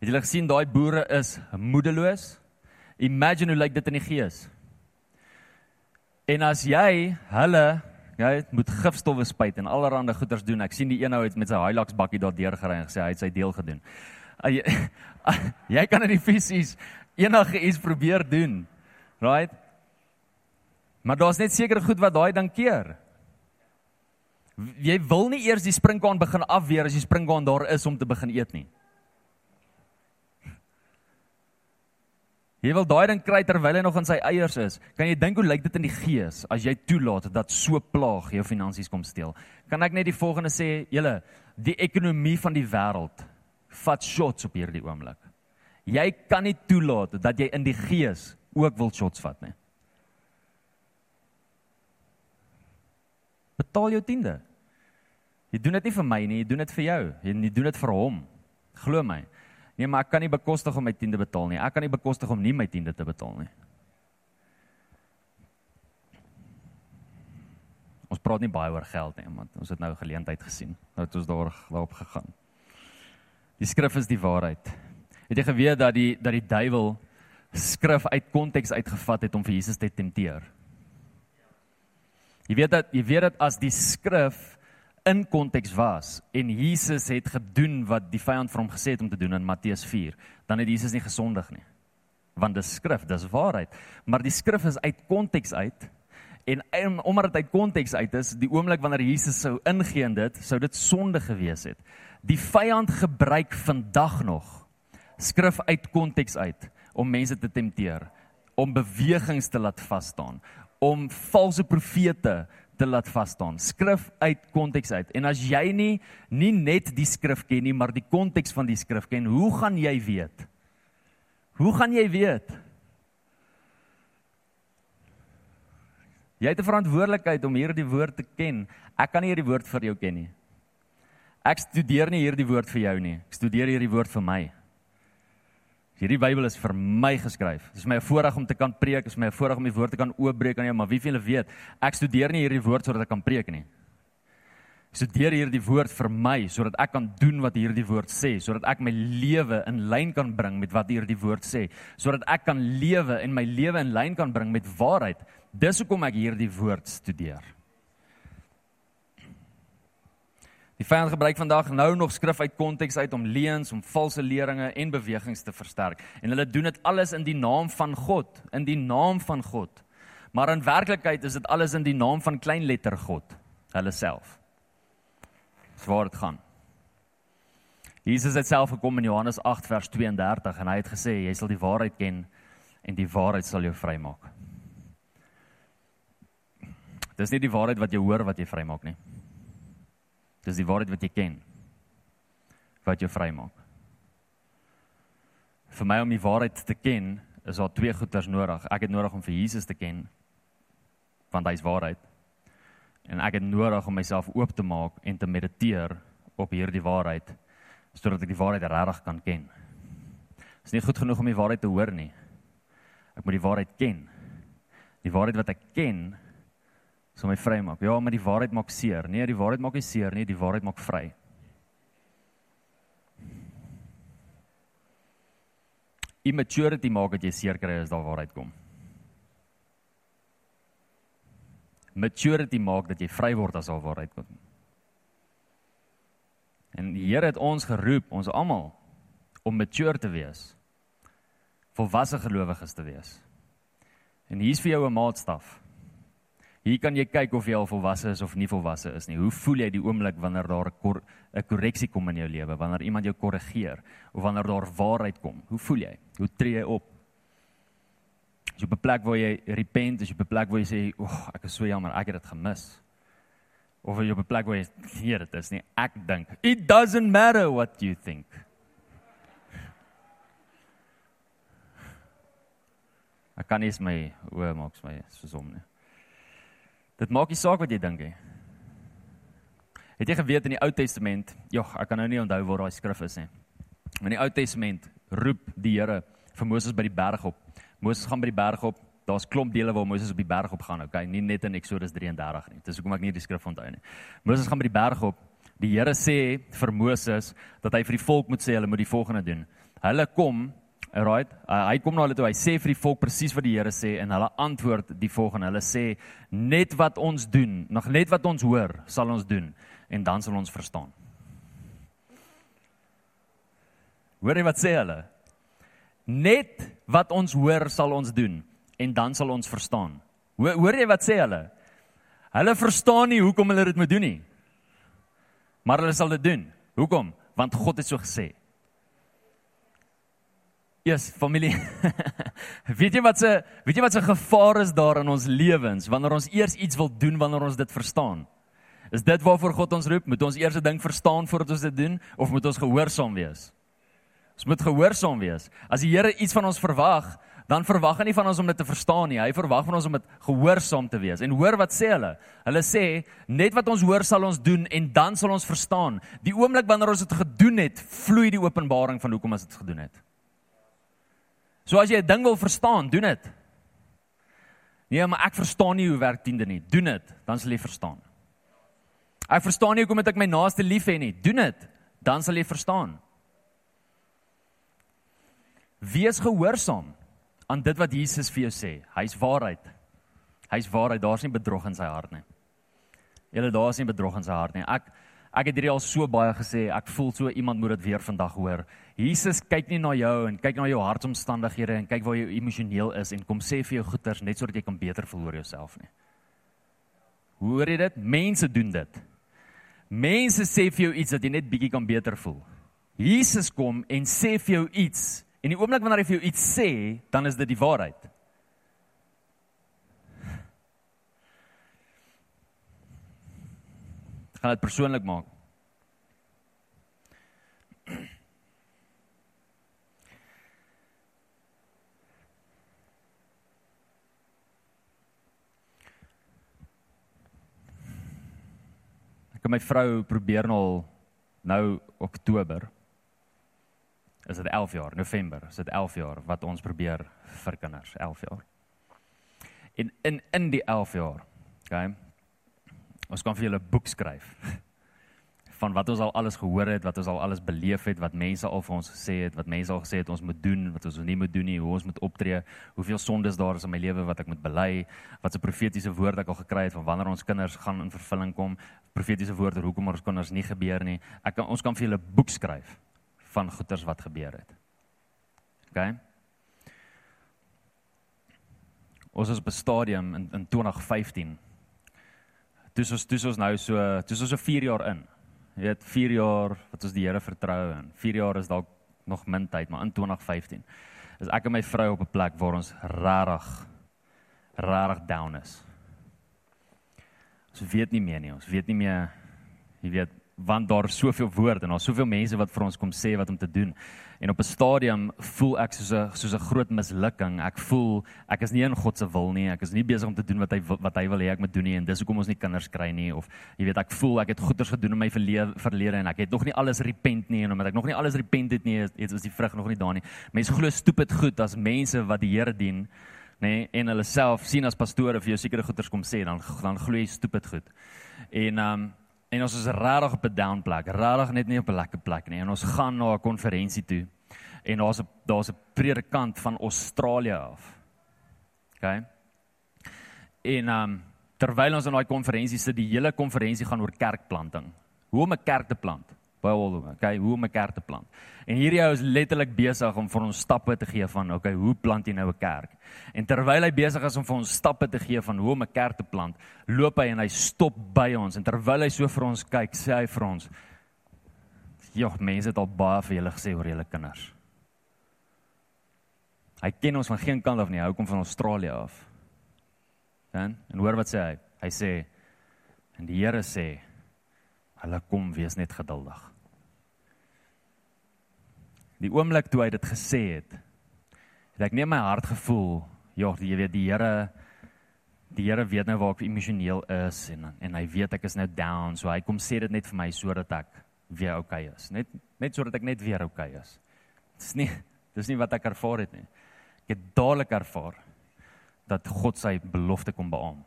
Het julle gesien daai boere is moedeloos? Imagine hoe lyk dit in die gees. En as jy hulle jy moet gifstowwe spuit en allerlei goeders doen. Ek sien die een ou het met sy Hilux bakkie daar deur gery en gesê hy het sy deel gedoen. Jy, jy kan in die fisies enige iets probeer doen. Right? Maar daar's net seker goed wat daai dan keer. Jy wil nie eers die sprinkaan begin afweer as die sprinkaan daar is om te begin eet nie. Jy wil daai ding kry terwyl hy nog in sy eiers is. Kan jy dink hoe lyk dit in die gees as jy toelaat dat so plaag jou finansies kom steel? Kan ek net die volgende sê, julle, die ekonomie van die wêreld vat shots op hierdie oomblik. Jy kan nie toelaat dat jy in die gees ook wil shots vat nie. Betaal jou tiende. Jy doen dit nie vir my nie, jy doen dit vir jou. Jy doen dit vir hom. Glo my. Nee, maar ek kan nie bekostig om my tiende betaal nie. Ek kan nie bekostig om nie my tiende te betaal nie. Ons praat nie baie oor geld nie, want ons het nou geleentheid gesien. Nou het ons daar daarop gegaan. Die skrif is die waarheid. Het jy geweet dat die dat die duiwel skrif uit konteks uitgevat het om vir Jesus te tempteer? Jy weet dat jy weet dat as die skrif in konteks was en Jesus het gedoen wat die vyand vir hom gesê het om te doen in Matteus 4, dan het Jesus nie gesondig nie. Want dis skrif, dis waarheid. Maar die skrif is uit konteks uit en omdat dit uit konteks uit is, die oomblik wanneer Jesus sou ingee in dit, sou dit sonde gewees het. Die vyand gebruik vandag nog skrif uit konteks uit om mense te tempteer, om bewegings te laat vas staan, om valse profete te laat vas staan. Skrif uit konteks uit. En as jy nie nie net die skrif ken nie, maar die konteks van die skrif ken, hoe gaan jy weet? Hoe gaan jy weet? Jy het 'n verantwoordelikheid om hierdie woord te ken. Ek kan nie hierdie woord vir jou ken nie. Ek studeer nie hierdie woord vir jou nie. Ek studeer hierdie woord vir my. Hierdie Bybel is vir my geskryf. Dit is my voorreg om te kan preek, dit is my voorreg om die woord te kan oopbreek aan jou, maar wie van julle weet, ek studeer nie hierdie woord sodat ek kan preek nie. Ek studeer hierdie woord vir my sodat ek kan doen wat hierdie woord sê, sodat ek my lewe in lyn kan bring met wat hierdie woord sê, sodat ek kan lewe en my lewe in lyn kan bring met waarheid. Dis hoekom ek hierdie woord studeer. Die vyand gebruik vandag nou nog skrif uit konteks uit om leuns, om valse leringe en bewegings te versterk. En hulle doen dit alles in die naam van God, in die naam van God. Maar in werklikheid is dit alles in die naam van kleinletter God, hulle self. Dis waar dit gaan. Jesus het self gekom in Johannes 8 vers 32 en hy het gesê jy sal die waarheid ken en die waarheid sal jou vrymaak. Dis nie die waarheid wat jy hoor wat jy vrymaak nie. Dis die waarheid wat jy ken wat jou vrymaak. Vir my om die waarheid te ken, is daar twee goeders nodig. Ek het nodig om vir Jesus te ken want hy's waarheid. En ek het nodig om myself oop te maak en te mediteer op hierdie waarheid sodat ek die waarheid regtig kan ken. Dit is nie goed genoeg om die waarheid te hoor nie. Ek moet die waarheid ken. Die waarheid wat ek ken, sal my vry maak. Ja, maar die waarheid maak seer. Nee, die waarheid maak nie seer nie, die waarheid maak vry. Immaturity maak dat jy seer kry as daar waarheid kom. Maturity maak dat jy vry word as daar waarheid kom. En die Here het ons geroep, ons almal om mature te wees. Volwasse gelowiges te wees. En hier's vir jou 'n maatstaf. Hier kan jy kyk of jy al volwasse is of nie volwasse is nie. Hoe voel jy die oomblik wanneer daar 'n korreksie kom in jou lewe, wanneer iemand jou korrigeer of wanneer daar waarheid kom? Hoe voel jy? Hoe tree jy op? As jy op 'n plek waar jy repent, as jy op 'n plek waar jy sê, "Ag, ek is so jammer, ek het dit gemis." Of jy op 'n plek waar jy, "Hier dit is nie, ek dink, it doesn't matter what you think." Ek kan nie eens my oë maak vir my soos nie. Dit maak nie saak wat jy dink nie. Het jy geweet in die Ou Testament, jog, ek kan nou nie onthou waar daai skrif is nie. In die Ou Testament roep die Here vir Moses by die berg op. Moses gaan by die berg op. Daar's klomp dele waar Moses op die berg op gaan, okay, nie net in Eksodus 33 nie. Dis hoekom ek nie die skrif onthou nie. Moses gaan by die berg op. Die Here sê vir Moses dat hy vir die volk moet sê hulle moet die volgende doen. Hulle kom Alright. Uh, hy kom na hulle toe. Hy sê vir die volk presies wat die Here sê en hulle antwoord die volgende. Hulle sê net wat ons doen, nog net wat ons hoor, sal ons doen en dan sal ons verstaan. Hoor jy wat sê hulle? Net wat ons hoor sal ons doen en dan sal ons verstaan. Hoor, hoor jy wat sê hulle? Hulle verstaan nie hoekom hulle dit moet doen nie. Maar hulle sal dit doen. Hoekom? Want God het so gesê. Eers familie. weet jy wat se weet jy wat se gevaar is daar in ons lewens wanneer ons eers iets wil doen wanneer ons dit verstaan? Is dit waarvoor God ons roep? Moet ons eers 'n ding verstaan voordat ons dit doen of moet ons gehoorsaam wees? Ons moet gehoorsaam wees. As die Here iets van ons verwag, dan verwag hy nie van ons om dit te verstaan nie. Hy verwag van ons om dit gehoorsaam te wees. En hoor wat sê hulle? Hulle sê net wat ons hoor sal ons doen en dan sal ons verstaan. Die oomblik wanneer ons dit gedoen het, vloei die openbaring van hoekom ons dit gedoen het. So as jy 'n ding wil verstaan, doen dit. Nee, maar ek verstaan nie hoe werk tiende nie. Doen dit, dan sal jy verstaan. Ek verstaan nie hoekom ek my naaste lief hê nie. Doen dit, dan sal jy verstaan. Wees gehoorsaam aan dit wat Jesus vir jou sê. Hy's waarheid. Hy's waarheid. Daar's nie bedrog in sy hart nie. Julle daar's nie bedrog in sy hart nie. Ek ek het hierdie al so baie gesê. Ek voel so iemand moet dit weer vandag hoor. Jesus kyk nie na jou en kyk na jou hartsomstandighede en kyk waar jy emosioneel is en kom sê vir jou goeters net sodat jy kan beter voel oor jouself nie. Hoor jy dit? Mense doen dit. Mense sê vir jou iets dat jy net bietjie kan beter voel. Jesus kom en sê vir jou iets en die oomblik wanneer hy vir jou iets sê, dan is dit die waarheid. Gaan dit persoonlik maak. en my vrou probeer nou nou Oktober. Is dit 11 jaar, November, is dit 11 jaar wat ons probeer vir kinders, 11 jaar. En in in die 11 jaar, okay. Ons kan vir julle 'n boek skryf van wat ons al alles gehoor het, wat ons al alles beleef het, wat mense al vir ons gesê het, wat mense al gesê het ons moet doen, wat ons nie moet doen nie, hoe ons moet optree, hoeveel sondes daar is in my lewe wat ek moet bely, wat se profetiese woord ek al gekry het van wanneer ons kinders gaan in vervulling kom, profetiese woorde hoekom ons kinders nie gebeur nie. Ek kan ons kan vir julle 'n boek skryf van goeters wat gebeur het. OK. Ons is op 'n stadium in in 2015. Dis ons dis ons nou so, dis ons so 4 jaar in. Jy weet 4 jaar wat ons die Here vertrou en 4 jaar is dalk nog min tyd, maar in 2015 is ek en my vrou op 'n plek waar ons regtig regtig down is. Ons weet nie meer nie, ons weet nie meer jy weet want daar is soveel woorde en daar's soveel mense wat vir ons kom sê wat om te doen. En op 'n stadium voel ek soos 'n soos 'n groot mislukking. Ek voel ek is nie in God se wil nie. Ek is nie besig om te doen wat hy wat hy wil hê ek moet doen nie en dis hoekom ons nie kinders kry nie of jy weet ek voel ek het goeders gedoen in my verlede en ek het nog nie alles repent nie en omdat ek nog nie alles repent het nie, is is die vrug nog nie daar nie. Mense glo stupid goed as mense wat die Here dien, nê, nee, en hulle self sien as pastore vir jou sekere goeders kom sê, dan dan glo jy stupid goed. En um En ons is regtig op 'n down plek, regtig net nie op 'n lekker plek nie. En ons gaan na 'n konferensie toe. En daar's 'n daar's 'n predikant van Australië af. OK. En um terwyl ons in daai konferensie sit, die hele konferensie gaan oor kerkplanting. Hoe om 'n kerk te plant by Oldham. Okay, hoe om 'n kerk te plant. En hierdie ou is letterlik besig om vir ons stappe te gee van okay, hoe plant jy nou 'n kerk? En terwyl hy besig is om vir ons stappe te gee van hoe om 'n kerk te plant, loop hy en hy stop by ons en terwyl hy so vir ons kyk, sê hy vir ons: "Ja, mense het al baie vir julle gesê oor julle kinders." Hy ken ons van geen kant af nie, hy kom van Australië af. Dan en hoor wat sê hy? Hy sê en die Here sê hulle kom wees net geduldig. Die oomblik toe hy dit gesê het, het ek net my hart gevoel, ja, jy weet die Here die Here weet nou waar ek emosioneel is en en hy weet ek is nou down, so hy kom sê dit net vir my sodat ek weer okay is. Net net sodat ek net weer okay is. Dis nie dis nie wat ek ervaar het nie. Ek het dadelik ervaar dat God sy belofte kom beamoen.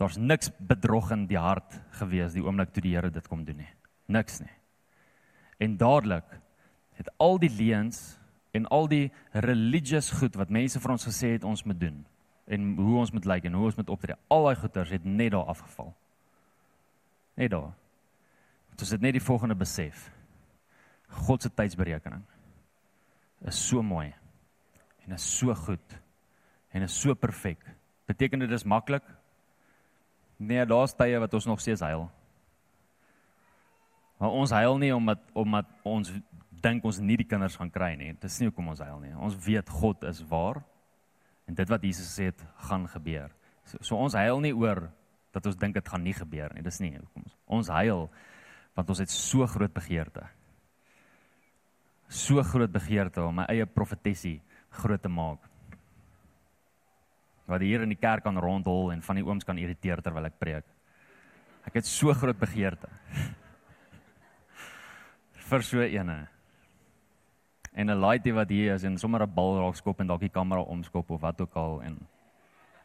Daar's niks bedrog in die hart gewees die oomblik toe die Here dit kom doen nie. Niks nie. En dadelik het al die leuns en al die religious goed wat mense vir ons gesê het ons moet doen en hoe ons moet lyk en hoe ons moet optree, al daai goeters het net daar afgeval. Net daar. Dit is net die volgende besef. God se tydsberekening is so mooi en is so goed en is so perfek. Beteken dit dis maklik? Nee, daar's tye wat ons nog steeds huil. Maar ons huil nie omdat omdat ons dink ons nie die kinders gaan kry nie. Dis nie hoekom ons huil nie. Ons weet God is waar en dit wat Jesus het gaan gebeur. So, so ons huil nie oor dat ons dink dit gaan nie gebeur nie. Dis nie hoekom ons. Ons huil want ons het so groot begeerte. So groot begeerte om my eie profetesie groot te maak. Wat hier in die kerk kan rondhol en van die ooms kan irriteer terwyl ek preek. Ek het so groot begeerte. vir so ene. En 'n laaitie wat hier is en sommer 'n bal raak skop en dalk die kamera omskop of wat ook al en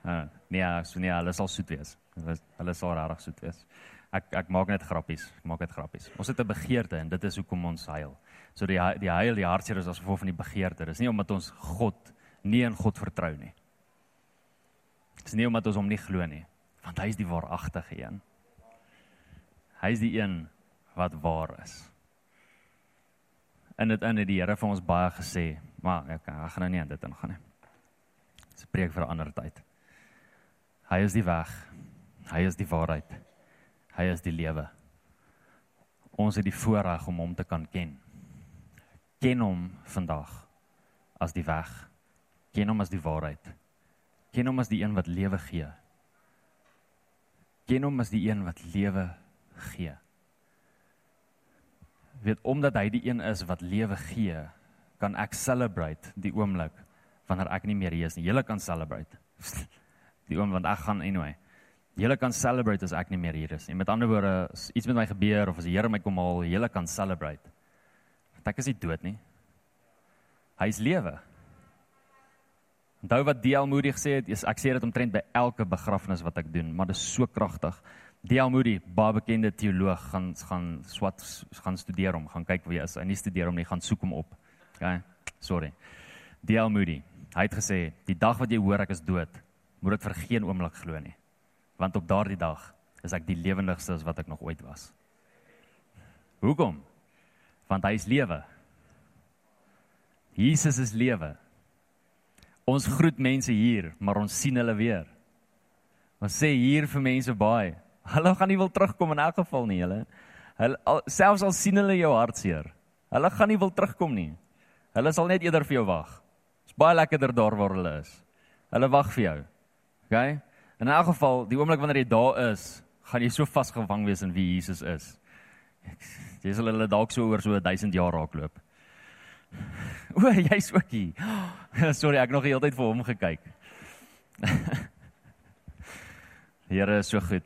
uh nee, so nee, hulle sal soet wees. Hulle sal regtig soet wees. Ek ek maak net grappies. Ek maak net grappies. Ons het 'n begeerte en dit is hoekom ons huil. So die die huil, die hartseer is as gevolg van die begeerte. Dis nie omdat ons God nie in God vertrou nie. Dis nie omdat ons hom nie glo nie, want hy is die waaragtige een. Hy is die een wat waar is in dit in het die Here vir ons baie gesê, maar ek, ek gaan nou nie aan dit ingaan nie. Dis 'n preek vir 'n ander tyd. Hy is die weg. Hy is die waarheid. Hy is die lewe. Ons het die voorreg om hom te kan ken. Ken hom vandag as die weg. Ken hom as die waarheid. Ken hom as die een wat lewe gee. Ken hom as die een wat lewe gee weet omdat hy die een is wat lewe gee, kan ek celebrate die oomblik wanneer ek nie meer hier is nie. Julle kan celebrate. Die oomblik want ek gaan anyway. Julle kan celebrate as ek nie meer hier is nie. Met ander woorde, as iets met my gebeur of as die Here my kom haal, julle kan celebrate. Want ek is nie dood nie. Hy is lewe. Onthou wat D.L. Moody gesê het, ek sê dit omtrent by elke begrafnis wat ek doen, maar dit is so kragtig. D.L. Moody, baie bekende teoloog, gaan gaan swat gaan studeer hom, gaan kyk wie hy is. Hy nie studeer hom nie, gaan soek hom op. Okay. Sorry. D.L. Moody, hy het gesê, die dag wat jy hoor ek is dood, moet dit vir geen oomblik glo nie. Want op daardie dag is ek die lewendigste as wat ek nog ooit was. Hoekom? Want hy is lewe. Jesus is lewe. Ons groet mense hier, maar ons sien hulle weer. Ons sê hier vir mense baie Hulle gaan nie wil terugkom in elk geval nie, hulle. Hulle al, selfs al sien hulle jou hartseer. Hulle gaan nie wil terugkom nie. Hulle sal net eerder vir jou wag. Dit's baie lekkerder daar waar hulle is. Hulle wag vir jou. OK? In elk geval, die oomblik wanneer jy daar is, gaan jy so vasgevang wees in wie Jesus is. Jy sal hulle dalk so oor so 1000 jaar raakloop. O, jy's ook hier. Sorry, ek nog die hele tyd vir hom gekyk. Here is so goed.